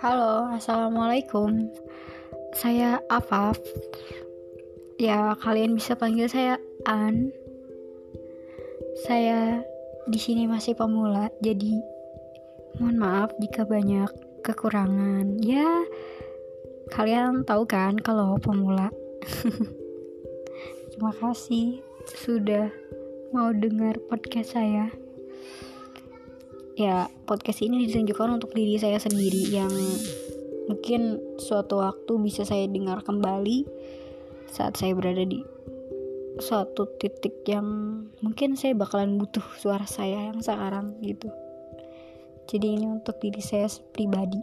Halo, assalamualaikum. Saya Afaf. Ya, kalian bisa panggil saya An. Saya di sini masih pemula, jadi mohon maaf jika banyak kekurangan. Ya, kalian tahu kan kalau pemula. Terima kasih sudah mau dengar podcast saya ya podcast ini ditunjukkan untuk diri saya sendiri yang mungkin suatu waktu bisa saya dengar kembali saat saya berada di suatu titik yang mungkin saya bakalan butuh suara saya yang sekarang gitu. Jadi ini untuk diri saya pribadi